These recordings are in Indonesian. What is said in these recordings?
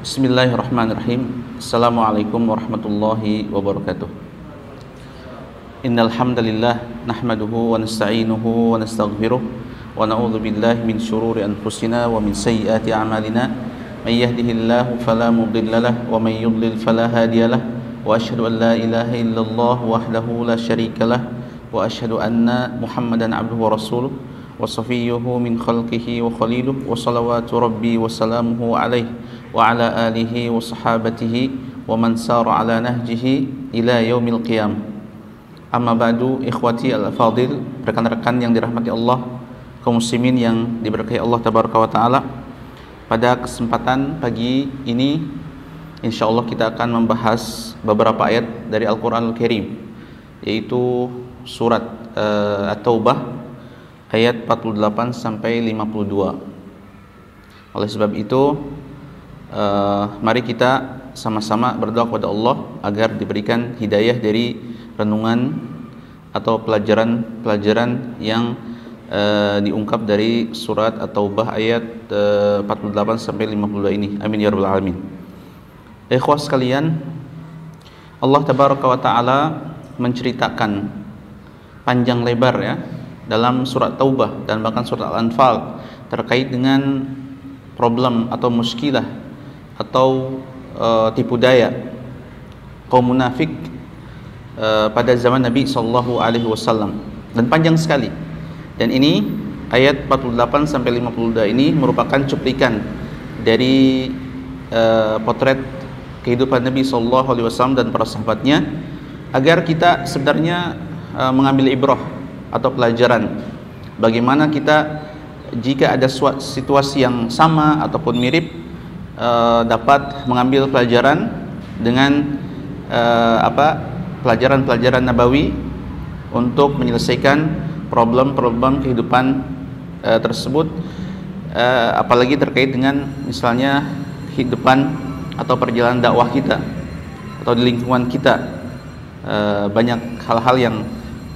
Bismillahirrahmanirrahim. Assalamualaikum warahmatullahi wabarakatuh. Innal hamdalillah nahmaduhu wa nasta'inuhu wa nastaghfiruh wa na'udzu billahi min shururi anfusina wa min sayyiati a'malina. May yahdihillahu fala mudilla lahu wa may yudlil fala hadiya lahu. Wa asyhadu an la ilaha illallah wahdahu la syarika lahu wa asyhadu anna Muhammadan abduhu wa rasuluh wa safiyuhu min khalqihi wa khaliluh wa salawatu rabbi wa salamuhu alaih wa sahabatihi wa man sara ala nahjihi ila yaumil qiyam amma ba'du ikhwati al-fadil rekan-rekan yang dirahmati Allah kaum muslimin yang diberkahi Allah tabaraka wa taala pada kesempatan pagi ini insyaallah kita akan membahas beberapa ayat dari Al-Qur'an Al-Karim yaitu surat uh, At-Taubah ayat 48 sampai 52. Oleh sebab itu uh, mari kita sama-sama berdoa kepada Allah agar diberikan hidayah dari renungan atau pelajaran-pelajaran yang uh, diungkap dari surat At-Taubah ayat uh, 48 sampai 52 ini. Amin ya rabbal alamin. Ikhwas sekalian, Allah tabaraka wa taala menceritakan panjang lebar ya dalam surat Taubah dan bahkan surat Al-Anfal terkait dengan problem atau muskilah atau uh, tipu daya kaum munafik uh, pada zaman Nabi sallallahu alaihi wasallam dan panjang sekali. Dan ini ayat 48 sampai 52 ini merupakan cuplikan dari uh, potret kehidupan Nabi sallallahu alaihi wasallam dan para sahabatnya agar kita sebenarnya uh, mengambil ibrah atau pelajaran bagaimana kita jika ada situasi yang sama ataupun mirip uh, dapat mengambil pelajaran dengan uh, apa pelajaran-pelajaran nabawi untuk menyelesaikan problem-problem kehidupan uh, tersebut uh, apalagi terkait dengan misalnya kehidupan atau perjalanan dakwah kita atau di lingkungan kita uh, banyak hal-hal yang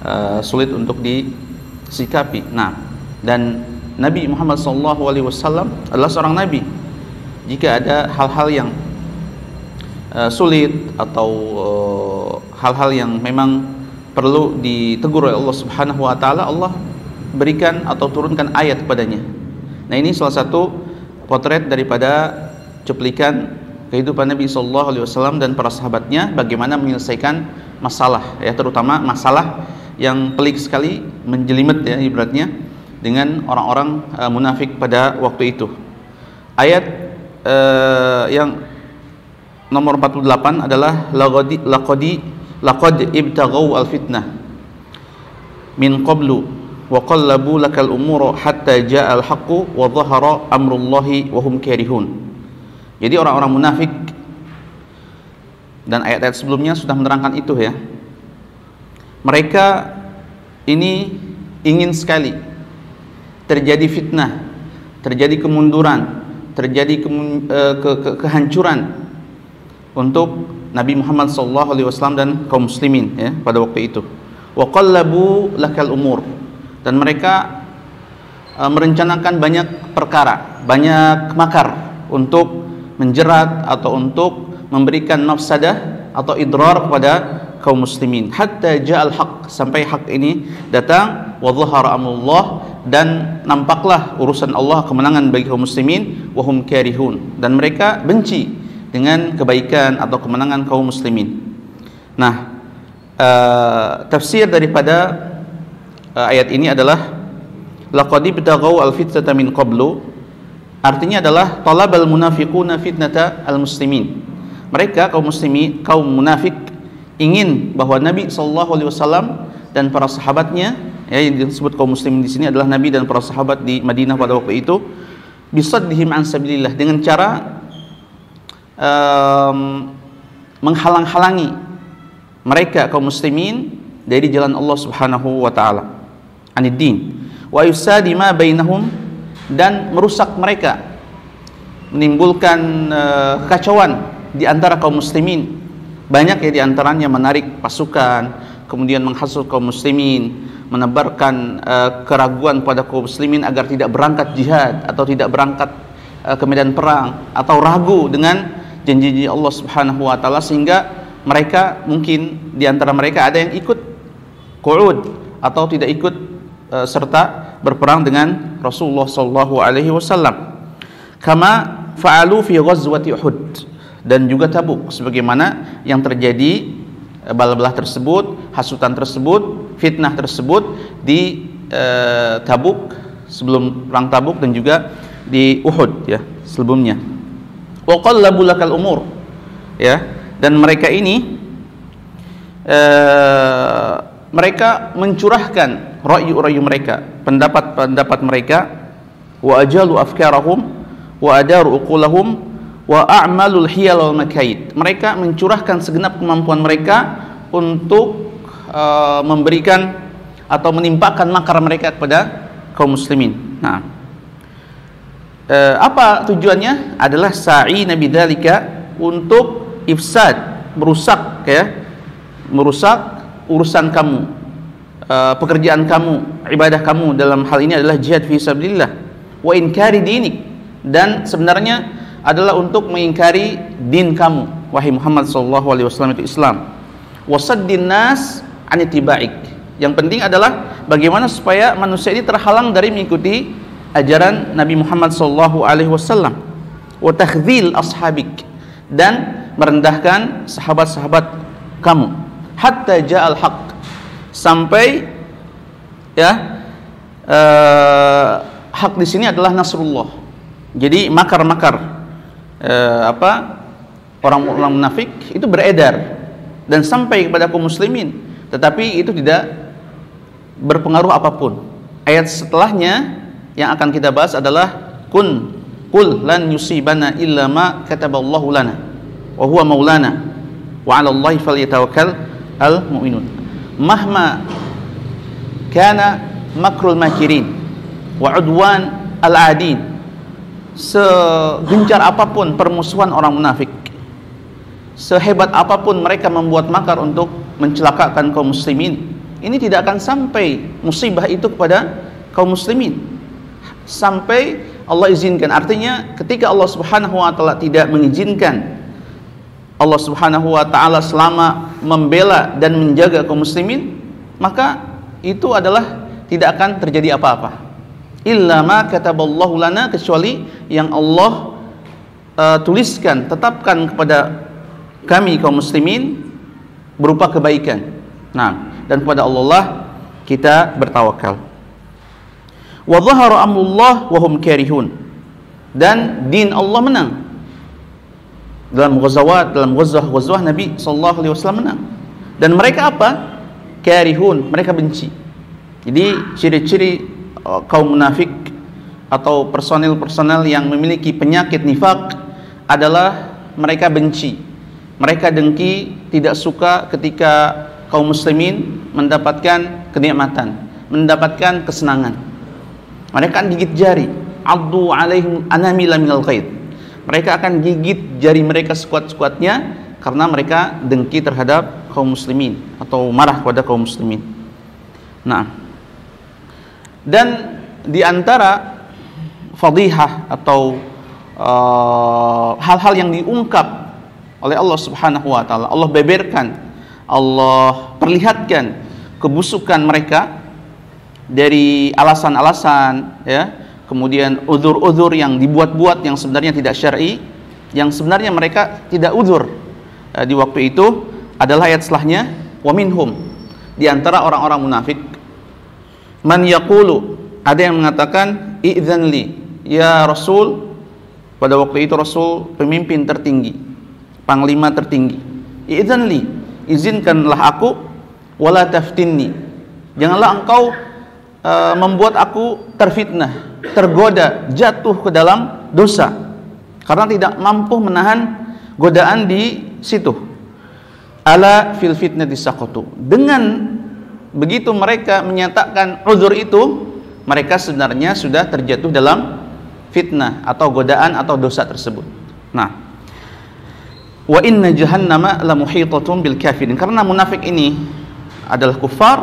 uh, sulit untuk disikapi. Nah, dan Nabi Muhammad SAW adalah seorang nabi. Jika ada hal-hal yang uh, sulit atau hal-hal uh, yang memang perlu ditegur oleh Allah Subhanahu wa taala, Allah berikan atau turunkan ayat kepadanya. Nah, ini salah satu potret daripada cuplikan kehidupan Nabi Shallallahu Alaihi Wasallam dan para sahabatnya bagaimana menyelesaikan masalah ya terutama masalah yang pelik sekali menjelimet ya ibaratnya dengan orang-orang uh, munafik pada waktu itu. Ayat uh, yang nomor 48 adalah laqadi laqadi laqad ibtaghaw al-fitnah min qablu wa qallabu lakal umura hatta jaa al-haqqu wa dhahara amrullahi wa hum karihun. Jadi orang-orang munafik dan ayat-ayat sebelumnya sudah menerangkan itu ya mereka ini ingin sekali terjadi fitnah, terjadi kemunduran, terjadi ke, eh, ke, ke, kehancuran untuk Nabi Muhammad SAW dan kaum muslimin ya pada waktu itu. Wa lakal umur dan mereka uh, merencanakan banyak perkara, banyak makar untuk menjerat atau untuk memberikan mafsadah atau idrar kepada kaum muslimin hatta ja'al haq sampai hak ini datang wa dhahara amrullah dan nampaklah urusan Allah kemenangan bagi kaum muslimin wa hum karihun dan mereka benci dengan kebaikan atau kemenangan kaum muslimin. Nah, uh, tafsir daripada uh, ayat ini adalah laqad ibtaghaw al-fitnata min qablu artinya adalah talabal munafiquna fitnata al-muslimin. Mereka kaum muslimin kaum munafik ingin bahwa Nabi Wasallam dan para sahabatnya ya yang disebut kaum muslimin di sini adalah Nabi dan para sahabat di Madinah pada waktu itu. Bisa dihim ansabilillah dengan cara um, menghalang-halangi mereka kaum muslimin dari jalan Allah Subhanahu wa taala. Wa yusadima bainahum dan merusak mereka. Menimbulkan uh, kekacauan di antara kaum muslimin. Banyak ya di antaranya menarik pasukan, kemudian menghasut kaum muslimin, menebarkan uh, keraguan pada kaum muslimin agar tidak berangkat jihad atau tidak berangkat uh, ke medan perang atau ragu dengan janji-janji Allah Subhanahu wa taala sehingga mereka mungkin di antara mereka ada yang ikut qu'ud atau tidak ikut e, serta berperang dengan Rasulullah sallallahu alaihi wasallam. Kama fa'alu fi ghazwati Uhud dan juga Tabuk sebagaimana yang terjadi bala-bala tersebut, hasutan tersebut, fitnah tersebut di e, Tabuk sebelum perang Tabuk dan juga di Uhud ya sebelumnya. Wa umur ya dan mereka ini uh, mereka mencurahkan rayu-rayu mereka, pendapat-pendapat mereka wa ajalu afkarahum wa adaru uqulahum wa a'malul hiyal wal makaid. Mereka mencurahkan segenap kemampuan mereka untuk uh, memberikan atau menimpakan makar mereka kepada kaum muslimin. Nah, uh, apa tujuannya? Adalah sa'i nabi dalika untuk ifsad, merusak ya, merusak urusan kamu, uh, pekerjaan kamu, ibadah kamu dalam hal ini adalah jihad fi sabilillah wa inkari dinik dan sebenarnya adalah untuk mengingkari din kamu wahai Muhammad sallallahu alaihi wasallam itu Islam wasaddin nas anitibaik yang penting adalah bagaimana supaya manusia ini terhalang dari mengikuti ajaran Nabi Muhammad sallallahu alaihi wasallam. Wa ashabik. Dan merendahkan sahabat-sahabat kamu. Hatta ja'al haq. Sampai ya uh, hak di sini adalah nasrullah. Jadi makar-makar uh, apa orang-orang munafik itu beredar. Dan sampai kepada kaum muslimin tetapi itu tidak berpengaruh apa pun. Ayat setelahnya yang akan kita bahas adalah kun qul lan yusibana illa ma kataballahu lana wa huwa maulana wa 'ala Allahi falyatawakkal al mu'minun mahma kana makrul makirin wa udwan al adin segencar apa pun permusuhan orang munafik sehebat apa pun mereka membuat makar untuk mencelakakan kaum muslimin ini tidak akan sampai musibah itu kepada kaum muslimin sampai Allah izinkan artinya ketika Allah Subhanahu wa taala tidak mengizinkan Allah Subhanahu wa taala selama membela dan menjaga kaum muslimin, maka itu adalah tidak akan terjadi apa-apa. Illa ma kataballahu lana kecuali yang Allah uh, tuliskan, tetapkan kepada kami kaum muslimin berupa kebaikan. Nah, dan kepada Allah lah kita bertawakal. Wa dhahara amrullah wa hum karihun. Dan din Allah menang dalam ghazawat dalam ghazwah-ghazwah Nabi sallallahu alaihi wasallam menang. Dan mereka apa? Karihun, mereka benci. Jadi ciri-ciri uh, kaum munafik atau personel-personel yang memiliki penyakit nifak adalah mereka benci. Mereka dengki, tidak suka ketika kaum muslimin mendapatkan kenikmatan, mendapatkan kesenangan. Mereka akan gigit jari, addu alaihim anamila minal qaid mereka akan gigit jari mereka sekuat-sekuatnya karena mereka dengki terhadap kaum muslimin atau marah kepada kaum muslimin. Nah, dan di antara fadihah atau uh, hal-hal uh, yang diungkap oleh Allah Subhanahu wa taala, Allah beberkan, Allah perlihatkan kebusukan mereka dari alasan-alasan ya. Kemudian uzur-uzur yang dibuat-buat yang sebenarnya tidak syar'i, yang sebenarnya mereka tidak uzur. E, di waktu itu adalah ayat setelahnya wa minhum di antara orang-orang munafik. Man yaqulu ada yang mengatakan idzanli ya rasul. Pada waktu itu rasul pemimpin tertinggi panglima tertinggi. Idzanli izinkanlah aku wala taftinni. Janganlah engkau uh, membuat aku terfitnah tergoda jatuh ke dalam dosa. Karena tidak mampu menahan godaan di situ. Ala fil fitnati saqatu dengan begitu mereka menyatakan uzur itu mereka sebenarnya sudah terjatuh dalam fitnah atau godaan atau dosa tersebut. Nah wa inna jahannama la muhitatun bil kafirin karena munafik ini adalah kufar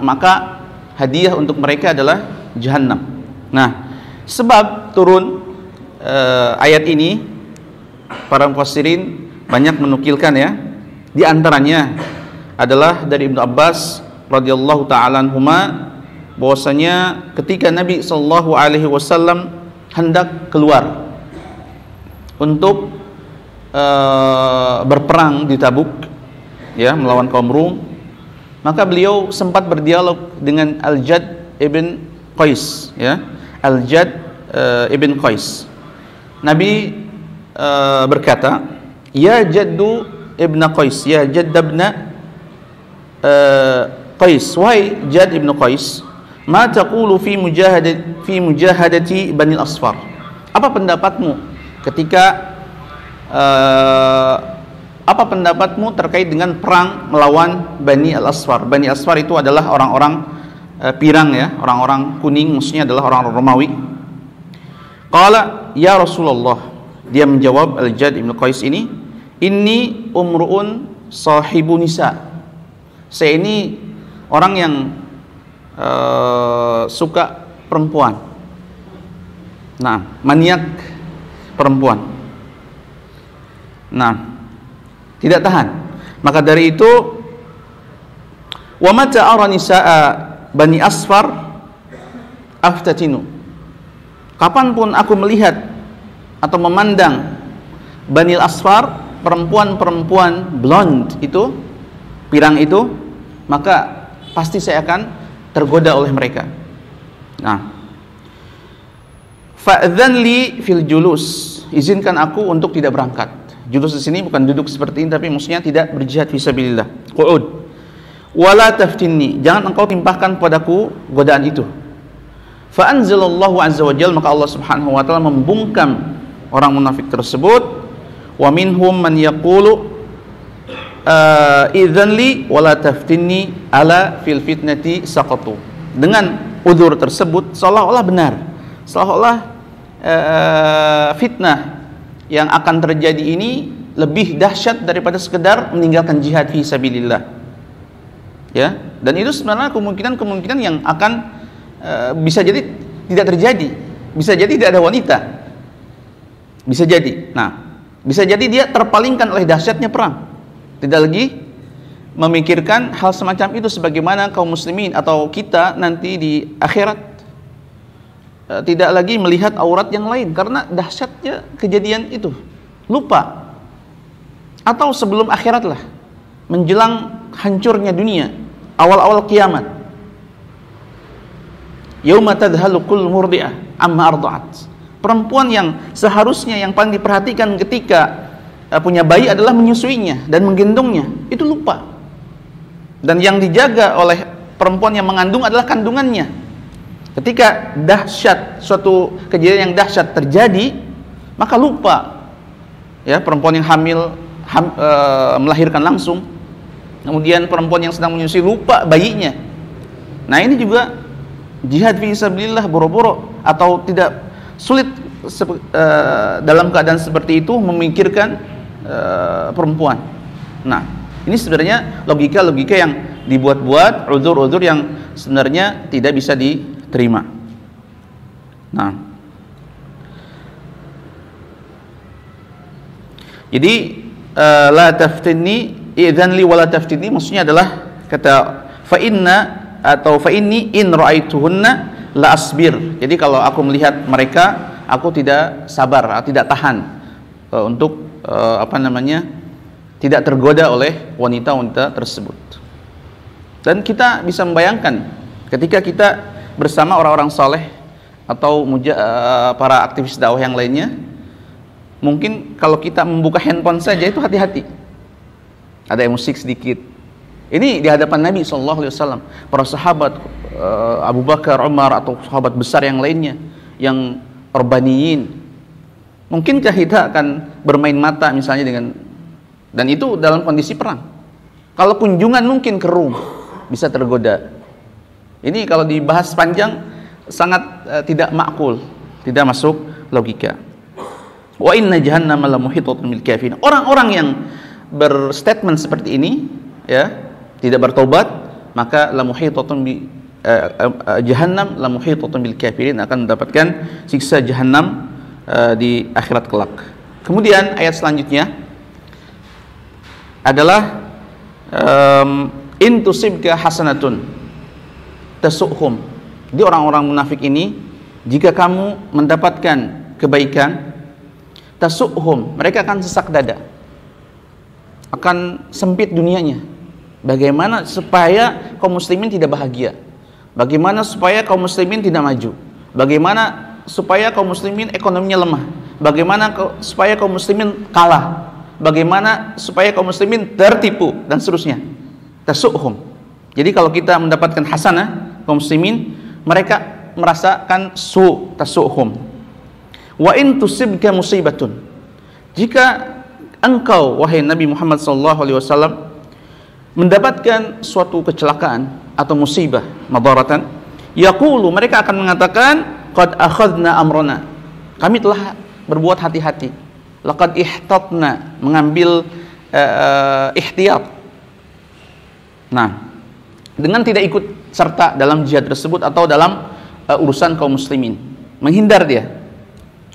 maka hadiah untuk mereka adalah jahannam Nah, sebab turun uh, ayat ini para mufassirin banyak menukilkan ya. Di antaranya adalah dari Ibnu Abbas radhiyallahu taala anhuma bahwasanya ketika Nabi sallallahu alaihi wasallam hendak keluar untuk uh, berperang di Tabuk ya melawan kaum Rum maka beliau sempat berdialog dengan Al-Jad ibn Qais ya. Al-Jad uh, ibn Qais. Nabi uh, berkata ya Jaddu ibn Qais ya Jadd ibn uh, Qais. Wahai Jad ibn Qais ma taqulu fi mujahadati fi mujahadati Bani Asfar apa pendapatmu ketika uh, apa pendapatmu terkait dengan perang melawan Bani Al-Asfar Bani Asfar itu adalah orang-orang uh, pirang ya orang-orang kuning maksudnya adalah orang Romawi Qala ya Rasulullah dia menjawab Al-Jad Ibn Qais ini ini umruun sahibu nisa saya ini orang yang uh, suka perempuan. Nah, maniak perempuan. Nah, tidak tahan. Maka dari itu wa mata ara bani asfar aftatinu. Kapan pun aku melihat atau memandang Bani Asfar perempuan-perempuan blonde itu pirang itu maka pasti saya akan tergoda oleh mereka. Nah, fa'dzan li fil julus. Izinkan aku untuk tidak berangkat. Julus di sini bukan duduk seperti ini tapi maksudnya tidak berjihad fisabilillah. Qu'ud. Wala taftinni. Jangan engkau timpahkan padaku godaan itu. Fa anzalallahu azza wa jalla maka Allah Subhanahu wa taala membungkam orang munafik tersebut wa minhum man yaqulu uh, idzan li wala taftinni ala fil fitnati saqatu. Dengan udzur tersebut seolah-olah benar, seolah-olah uh, fitnah yang akan terjadi ini lebih dahsyat daripada sekedar meninggalkan jihad fi sabilillah. Ya, dan itu sebenarnya kemungkinan-kemungkinan yang akan uh, bisa jadi tidak terjadi. Bisa jadi tidak ada wanita. Bisa jadi. Nah, bisa jadi dia terpalingkan oleh dahsyatnya perang tidak lagi memikirkan hal semacam itu sebagaimana kaum muslimin atau kita nanti di akhirat e, tidak lagi melihat aurat yang lain karena dahsyatnya kejadian itu. Lupa. Atau sebelum akhirat lah menjelang hancurnya dunia awal-awal kiamat. Yauma tadhalu kull murdi'ah amma arda'at. Perempuan yang seharusnya yang paling diperhatikan ketika Eh, punya bayi adalah menyusuinya dan menggendongnya. Itu lupa. Dan yang dijaga oleh perempuan yang mengandung adalah kandungannya ketika dahsyat suatu kejadian yang dahsyat terjadi maka lupa ya perempuan yang hamil ham, e, melahirkan langsung kemudian perempuan yang sedang menyusui lupa bayinya nah ini juga jihad fi boro-boro atau tidak sulit e, dalam keadaan seperti itu memikirkan Eh, perempuan. Nah, ini sebenarnya logika-logika yang dibuat-buat, uzur-uzur yang sebenarnya tidak bisa diterima. Nah, jadi uh, la taftini idzan li wala taftini maksudnya adalah kata fa inna atau fa inni in ra'aituhunna la asbir. Jadi kalau aku melihat mereka, aku tidak sabar, tidak tahan uh, untuk uh, apa namanya tidak tergoda oleh wanita-wanita tersebut. Dan kita bisa membayangkan ketika kita bersama orang-orang soleh atau muja, uh, para aktivis dakwah yang lainnya, mungkin kalau kita membuka handphone saja itu hati-hati. Ada musik sedikit. Ini di hadapan Nabi saw, para sahabat uh, Abu Bakar, Umar atau sahabat besar yang lainnya yang urbaniyin Mungkinkah kita akan bermain mata misalnya dengan dan itu dalam kondisi perang. Kalau kunjungan mungkin ke Rum bisa tergoda. Ini kalau dibahas panjang sangat uh, tidak makul, tidak masuk logika. Wa inna jahannama la muhitatun bil kafirin. Orang-orang yang berstatement seperti ini ya, tidak bertobat, maka la muhitatun bi uh, uh, jahannam bil kafirin akan mendapatkan siksa jahannam Eh, di akhirat kelak. kemudian ayat selanjutnya adalah um, intusibka hasanatun tasukhum. Di orang-orang munafik ini jika kamu mendapatkan kebaikan tasukhum, mereka akan sesak dada. Akan sempit dunianya. Bagaimana supaya kaum muslimin tidak bahagia? Bagaimana supaya kaum muslimin tidak maju? Bagaimana supaya kaum muslimin ekonominya lemah? Bagaimana supaya kaum muslimin kalah? Bagaimana supaya kaum muslimin tertipu dan seterusnya? Tasukhum. Jadi kalau kita mendapatkan hasanah kaum muslimin, mereka merasakan su tasukhum. Wa in tusibka musibatun. Jika engkau wahai Nabi Muhammad sallallahu alaihi wasallam mendapatkan suatu kecelakaan atau musibah madaratan yaqulu mereka akan mengatakan qad akhadna amrona kami telah berbuat hati-hati laqad ihtatna mengambil uh, ihtiyat nah dengan tidak ikut serta dalam jihad tersebut atau dalam uh, urusan kaum muslimin. Menghindar dia.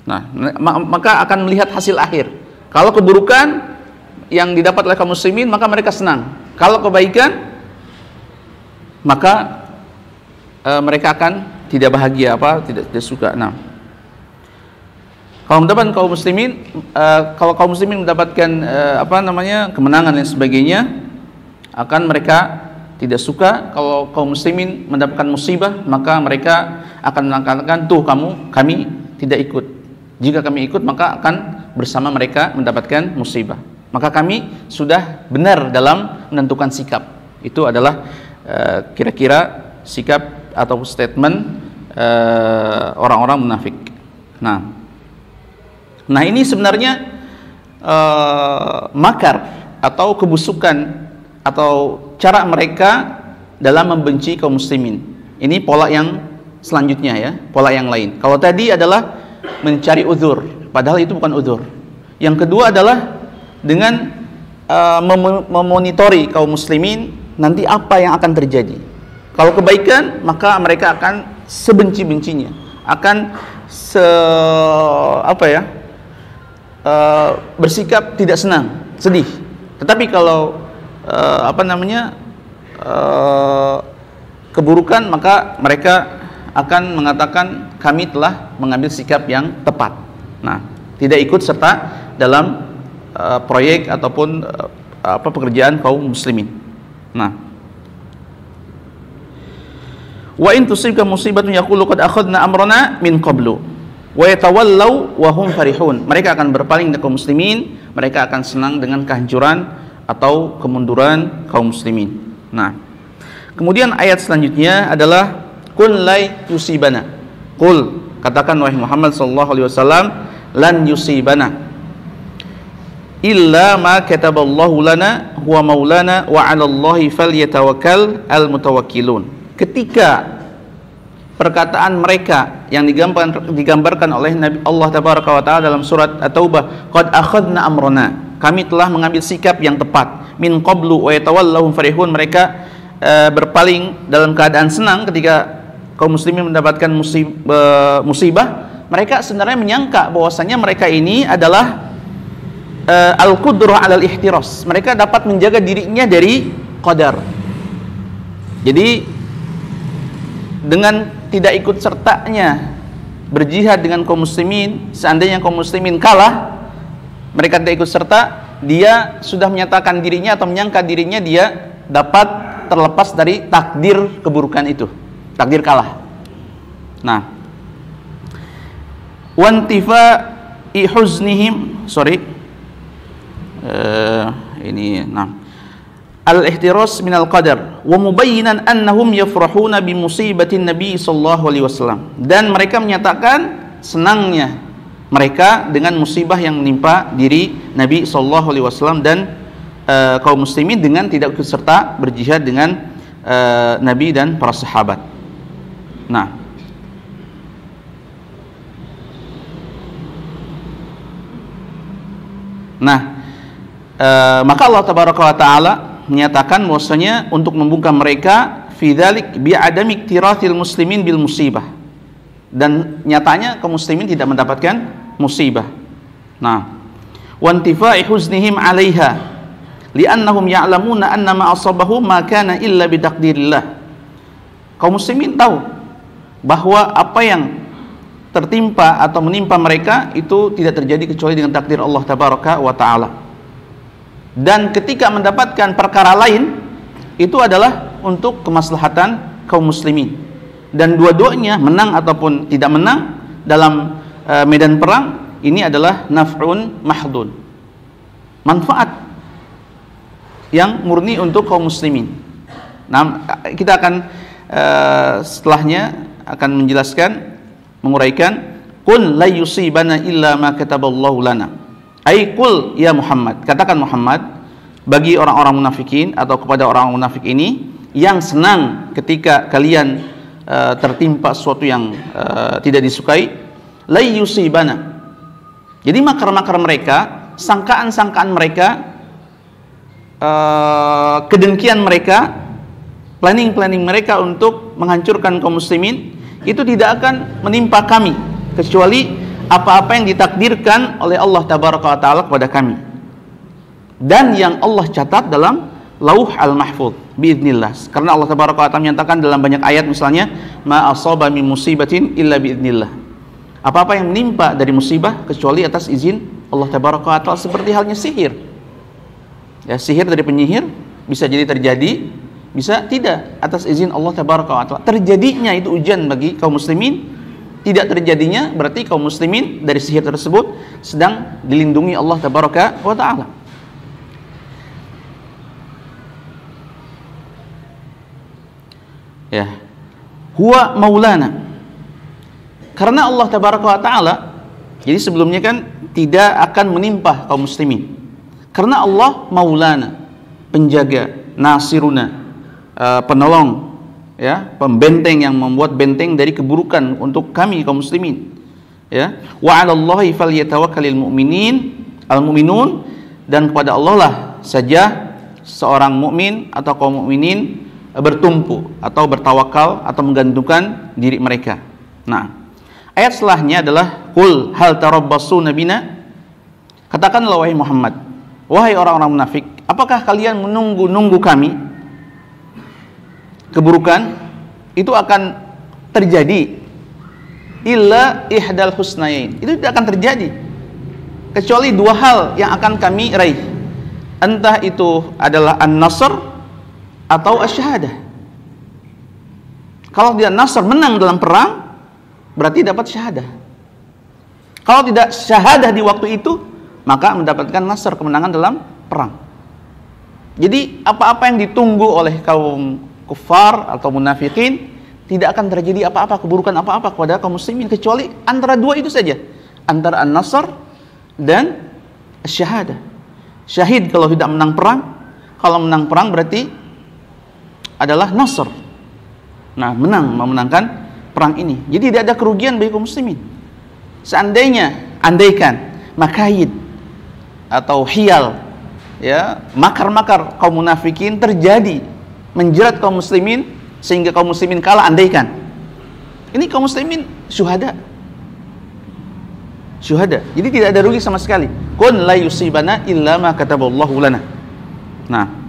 Nah maka akan melihat hasil akhir. Kalau keburukan yang didapat oleh kaum muslimin maka mereka senang. Kalau kebaikan maka e, mereka akan tidak bahagia apa tidak, tidak suka. Nah, kalau mendapatkan kaum muslimin e, kalau kaum muslimin mendapatkan e, apa namanya kemenangan dan sebagainya akan mereka tidak suka kalau kaum muslimin mendapatkan musibah maka mereka akan mengatakan tuh kamu kami tidak ikut jika kami ikut maka akan bersama mereka mendapatkan musibah maka kami sudah benar dalam menentukan sikap. Itu adalah eh, kira-kira uh, sikap atau statement eh, orang-orang uh, munafik. Nah, nah ini sebenarnya uh, makar atau kebusukan atau cara mereka dalam membenci kaum muslimin. Ini pola yang selanjutnya ya, pola yang lain. Kalau tadi adalah mencari uzur, padahal itu bukan uzur. Yang kedua adalah dengan uh, mem memonitori kaum muslimin nanti apa yang akan terjadi. Kalau kebaikan maka mereka akan sebenci-bencinya, akan se apa ya? Uh, bersikap tidak senang, sedih. Tetapi kalau uh, apa namanya? Uh, keburukan maka mereka akan mengatakan kami telah mengambil sikap yang tepat. Nah, tidak ikut serta dalam uh, proyek ataupun uh, apa pekerjaan kaum muslimin. Nah, wa in tusibka musibatun yaqulu qad akhadna amrana min qablu wa yatawallaw wa hum farihun. Mereka akan berpaling dari kaum muslimin, mereka akan senang dengan kehancuran atau kemunduran kaum muslimin. Nah, kemudian ayat selanjutnya adalah kun lai yusibana. Qul katakan wahai Muhammad sallallahu alaihi wasallam lan yusibana illa ma kataballahu lana huwa maulana wa 'ala Allahi falyatawakkal al mutawakkilun. Ketika perkataan mereka yang digambarkan, digambarkan oleh Nabi Allah tabaraka wa taala dalam surat At-Taubah, qad akhadna amrana. Kami telah mengambil sikap yang tepat. Min qablu wa yatawallahum farihun. Mereka uh, berpaling dalam keadaan senang ketika kaum muslimin mendapatkan musibah, uh, musibah. Mereka sebenarnya menyangka bahwasanya mereka ini adalah uh, al-qudrah alal ihtiras. Mereka dapat menjaga dirinya dari qadar. Jadi dengan tidak ikut sertanya berjihad dengan kaum muslimin, seandainya kaum muslimin kalah, mereka tidak ikut serta, dia sudah menyatakan dirinya atau menyangka dirinya dia dapat terlepas dari takdir keburukan itu, takdir kalah. Nah, wantifa ihuznihim, sorry, uh, ini nah. Al-ihtiras min al-qadar wa mubayyinan annahum yafrahuna bi musibatin nabi sallallahu alaihi wasallam. Dan mereka menyatakan senangnya mereka dengan musibah yang menimpa diri Nabi sallallahu alaihi wasallam dan uh, kaum muslimin dengan tidak ikut serta berjihad dengan uh, Nabi dan para sahabat. Nah, Nah, Eh, maka Allah tabaraka wa taala menyatakan bahwasanya untuk membuka mereka fidzalik bi tirathil muslimin bil musibah dan nyatanya kaum muslimin tidak mendapatkan musibah. Nah, wa intifa'i huznihim 'alaiha li'annahum ya'lamuna anna ma asabahum ma kana illa bitaqdirillah kaum muslimin tahu bahwa apa yang tertimpa atau menimpa mereka itu tidak terjadi kecuali dengan takdir Allah tabaraka wa taala. Dan ketika mendapatkan perkara lain itu adalah untuk kemaslahatan kaum muslimin dan dua-duanya menang ataupun tidak menang dalam uh, medan perang ini adalah naf'un mahdun manfaat yang murni untuk kaum muslimin. Nah kita akan uh, setelahnya akan menjelaskan menguraikan qul la yusibana illa ma kataballahu lana. Ai qul ya Muhammad. Katakan Muhammad bagi orang-orang munafikin atau kepada orang munafik ini yang senang ketika kalian uh, tertimpa sesuatu yang uh, tidak disukai la yusibana. Jadi makar-makar mereka sangkaan-sangkaan mereka uh, kedengkian mereka planning-planning mereka untuk menghancurkan kaum muslimin itu tidak akan menimpa kami kecuali apa-apa yang ditakdirkan oleh Allah tabaraka taala kepada kami. Dan yang Allah catat dalam lauh al-mahfuz biiznillah. Karena Allah tabaraka wa menyatakan dalam banyak ayat misalnya ma asaba min musibatin illa biiznillah. Apa-apa yang menimpa dari musibah kecuali atas izin Allah tabaraka wa seperti halnya sihir. Ya, sihir dari penyihir bisa jadi terjadi, bisa tidak atas izin Allah tabaraka wa. Terjadinya itu ujian bagi kaum muslimin, tidak terjadinya berarti kaum muslimin dari sihir tersebut sedang dilindungi Allah tabaraka wa taala. Ya. Huwa maulana. Karena Allah tabaraka wa taala jadi sebelumnya kan tidak akan menimpa kaum muslimin. Karena Allah maulana penjaga nasiruna uh, penolong ya pembenteng yang membuat benteng dari keburukan untuk kami kaum muslimin. Ya. Wa 'alallahi falyatawakkalul mu'minin al mu'minun dan kepada Allah lah saja seorang mukmin atau kaum mukminin bertumpu atau bertawakal atau menggantungkan diri mereka. Nah, ayat setelahnya adalah kul hal tarabbasu nabina Katakanlah wahai Muhammad, wahai orang-orang munafik, apakah kalian menunggu-nunggu kami? Keburukan itu akan terjadi illa ihdal husnayain. Itu tidak akan terjadi kecuali dua hal yang akan kami raih. Entah itu adalah an-nasr atau asyahadah. Kalau tidak nasr menang dalam perang, berarti dapat syahadah. Kalau tidak syahadah di waktu itu, maka mendapatkan nasr kemenangan dalam perang. Jadi apa-apa yang ditunggu oleh kaum kufar atau munafikin tidak akan terjadi apa-apa keburukan apa-apa kepada kaum muslimin kecuali antara dua itu saja antara an-nasr dan syahadah. Syahid kalau tidak menang perang, kalau menang perang berarti adalah Nasr. Nah, menang memenangkan perang ini. Jadi tidak ada kerugian bagi kaum muslimin. Seandainya andaikan makayid atau hial ya, makar-makar kaum munafikin terjadi menjerat kaum muslimin sehingga kaum muslimin kalah andaikan. Ini kaum muslimin syuhada. Syuhada. Jadi tidak ada rugi sama sekali. Kun la yusibana illa ma kataballahu lana. Nah,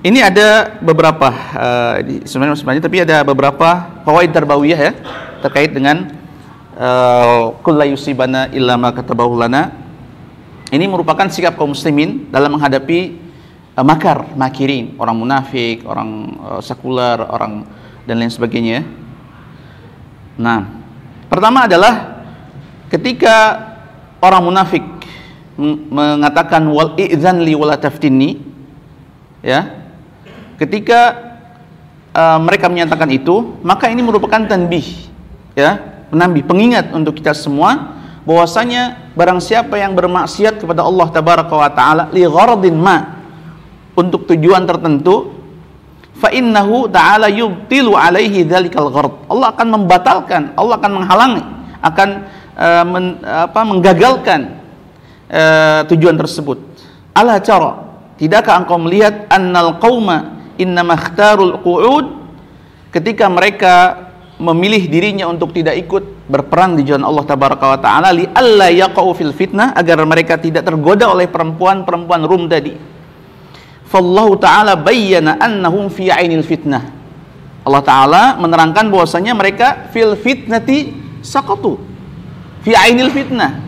ini ada beberapa uh, sebenarnya sebenarnya tapi ada beberapa fawaid tarbawiyah ya terkait dengan uh, kullu yusibana illa ma katabahu lana. Ini merupakan sikap kaum muslimin dalam menghadapi uh, makar, makirin, orang munafik, orang uh, sekuler, orang dan lain sebagainya. Nah, pertama adalah ketika orang munafik mengatakan wal idzan li wala taftinni ya ketika uh, mereka menyatakan itu maka ini merupakan tanbih ya penambih pengingat untuk kita semua bahwasanya barang siapa yang bermaksiat kepada Allah tabaraka wa taala li gharadin ma untuk tujuan tertentu fa innahu ta'ala yubtilu alaihi dzalikal gharad Allah akan membatalkan Allah akan menghalangi akan uh, men, apa menggagalkan uh, tujuan tersebut. Ala cara tidakkah engkau melihat annal qauma inna makhtarul qu'ud ketika mereka memilih dirinya untuk tidak ikut berperang di jalan Allah tabaraka wa taala li alla yaqau fil fitnah agar mereka tidak tergoda oleh perempuan-perempuan Rum tadi. Fallahu taala bayyana annahum fi ainil fitnah. Allah taala menerangkan bahwasanya mereka fil fitnati saqatu. Fi ainil fitnah.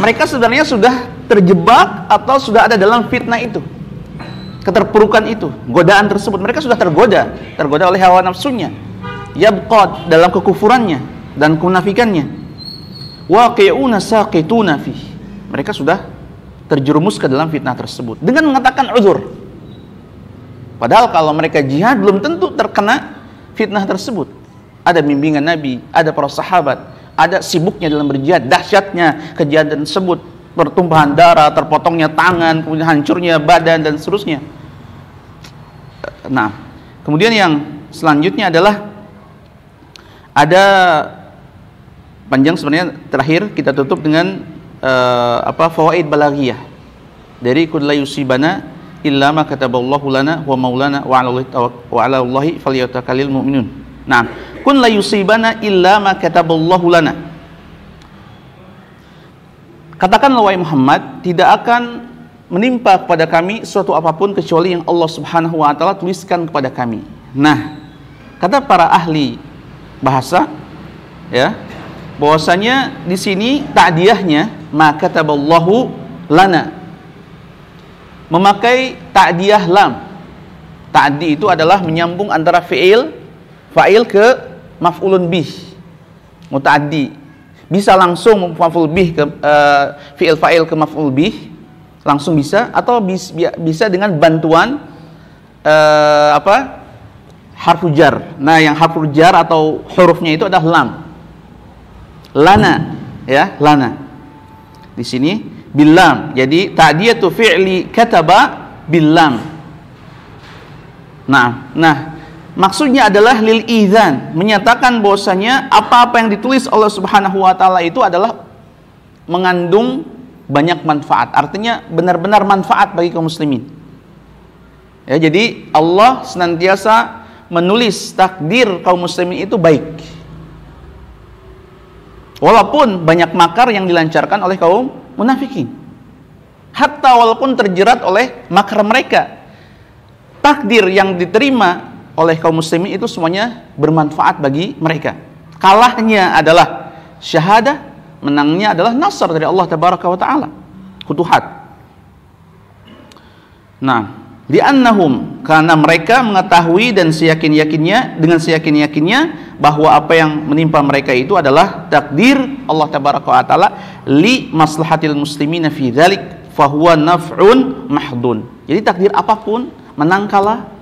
Mereka sebenarnya sudah terjebak atau sudah ada dalam fitnah itu. Keterpurukan itu, godaan tersebut. Mereka sudah tergoda, tergoda oleh hawa nafsunya. Yabqad dalam kekufurannya dan kemunafikannya. Waqi'una saqituna fi. Mereka sudah terjerumus ke dalam fitnah tersebut dengan mengatakan uzur. Padahal kalau mereka jihad belum tentu terkena fitnah tersebut. Ada bimbingan Nabi, ada para sahabat, ada sibuknya dalam berjihad, dahsyatnya kejadian tersebut, pertumpahan darah, terpotongnya tangan, kemudian hancurnya badan dan seterusnya. Nah, kemudian yang selanjutnya adalah ada panjang sebenarnya terakhir kita tutup dengan uh, apa fawaid balaghiyah dari kullu yusibana illa ma kataballahu lana wa maulana wa 'ala wa 'ala Allahi falyatawakkalul mu'minun. Nah, kun la yusibana illa ma kataballahu lana. Katakanlah wahai Muhammad, tidak akan menimpa kepada kami suatu apa pun kecuali yang Allah Subhanahu wa taala tuliskan kepada kami. Nah, kata para ahli bahasa ya, bahwasanya di sini ta'diyahnya maka kataballahu lana memakai ta'diyah lam. Ta'di itu adalah menyambung antara fi'il fa'il ke maf'ulun bih. Muta'addi. Bisa langsung maf'ul bih ke uh, fi'il fa'il ke maf'ul bih langsung bisa atau bis, bisa dengan bantuan uh, apa? harfu jar. Nah, yang harfu jar atau hurufnya itu adalah lam. Lana, ya, lana. Di sini bilam. Jadi ta'diyatu fi'li kataba bilam. Nah, nah maksudnya adalah lil idzan, menyatakan bahwasanya apa-apa yang ditulis Allah Subhanahu wa taala itu adalah mengandung banyak manfaat. Artinya benar-benar manfaat bagi kaum muslimin. Ya, jadi Allah senantiasa menulis takdir kaum muslimin itu baik. Walaupun banyak makar yang dilancarkan oleh kaum munafikin. Hatta walaupun terjerat oleh makar mereka, takdir yang diterima oleh kaum muslimin itu semuanya bermanfaat bagi mereka. Kalahnya adalah syahadah, menangnya adalah nasr dari Allah tabaraka wa taala. Futuhat. Nah, li'annahum karena mereka mengetahui dan seyakin-yakinnya dengan seyakin-yakinnya bahwa apa yang menimpa mereka itu adalah takdir Allah tabaraka wa taala li maslahatil muslimina fi dzalik fahuwa naf'un mahdun. Jadi takdir apa pun menang kalah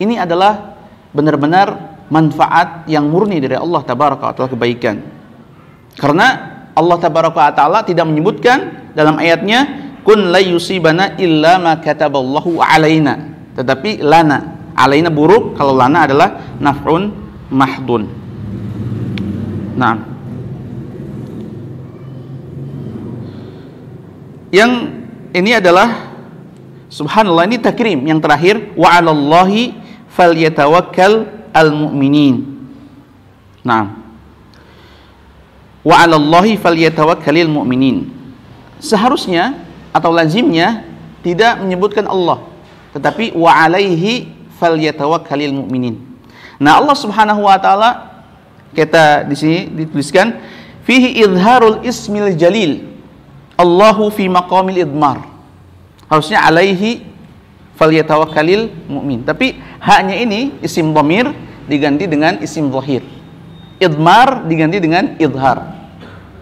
ini adalah benar-benar manfaat yang murni dari Allah tabaraka wa taala kebaikan. Karena Allah tabaraka wa taala tidak menyebutkan dalam ayatnya kun la yusibana illa ma kataballahu alaina. Tetapi lana. Alaina buruk, kalau lana adalah naf'un mahdun. Nah, yang ini adalah subhanallah ini takrim yang terakhir wa 'alallahi falyatawakkal almu'minin. Nah, wa 'alallahi falyatawakkalil mu'minin. Seharusnya atau lazimnya tidak menyebutkan Allah, tetapi wa 'alaihi falyatawakkalil mu'minin. Nah, Allah Subhanahu wa taala kita di sini dituliskan fihi izharul ismil jalil. Allahu fi maqamil idmar. Harusnya alaihi falyatawakkalil mu'min. Tapi haknya ini isim dhamir diganti dengan isim zahir. Idmar diganti dengan idhar.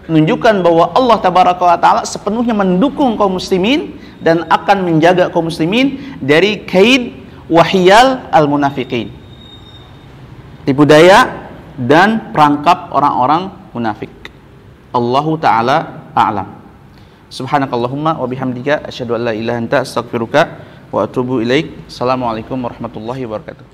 Menunjukkan bahwa Allah tabaraka wa taala sepenuhnya mendukung kaum muslimin dan akan menjaga kaum muslimin dari kaid wahyal al munafiqin tipu daya dan perangkap orang-orang munafik. Allahu taala a'lam. Subhanakallahumma wa bihamdika asyhadu an la ilaha anta astaghfiruka wa atubu ilaik. Assalamualaikum warahmatullahi wabarakatuh.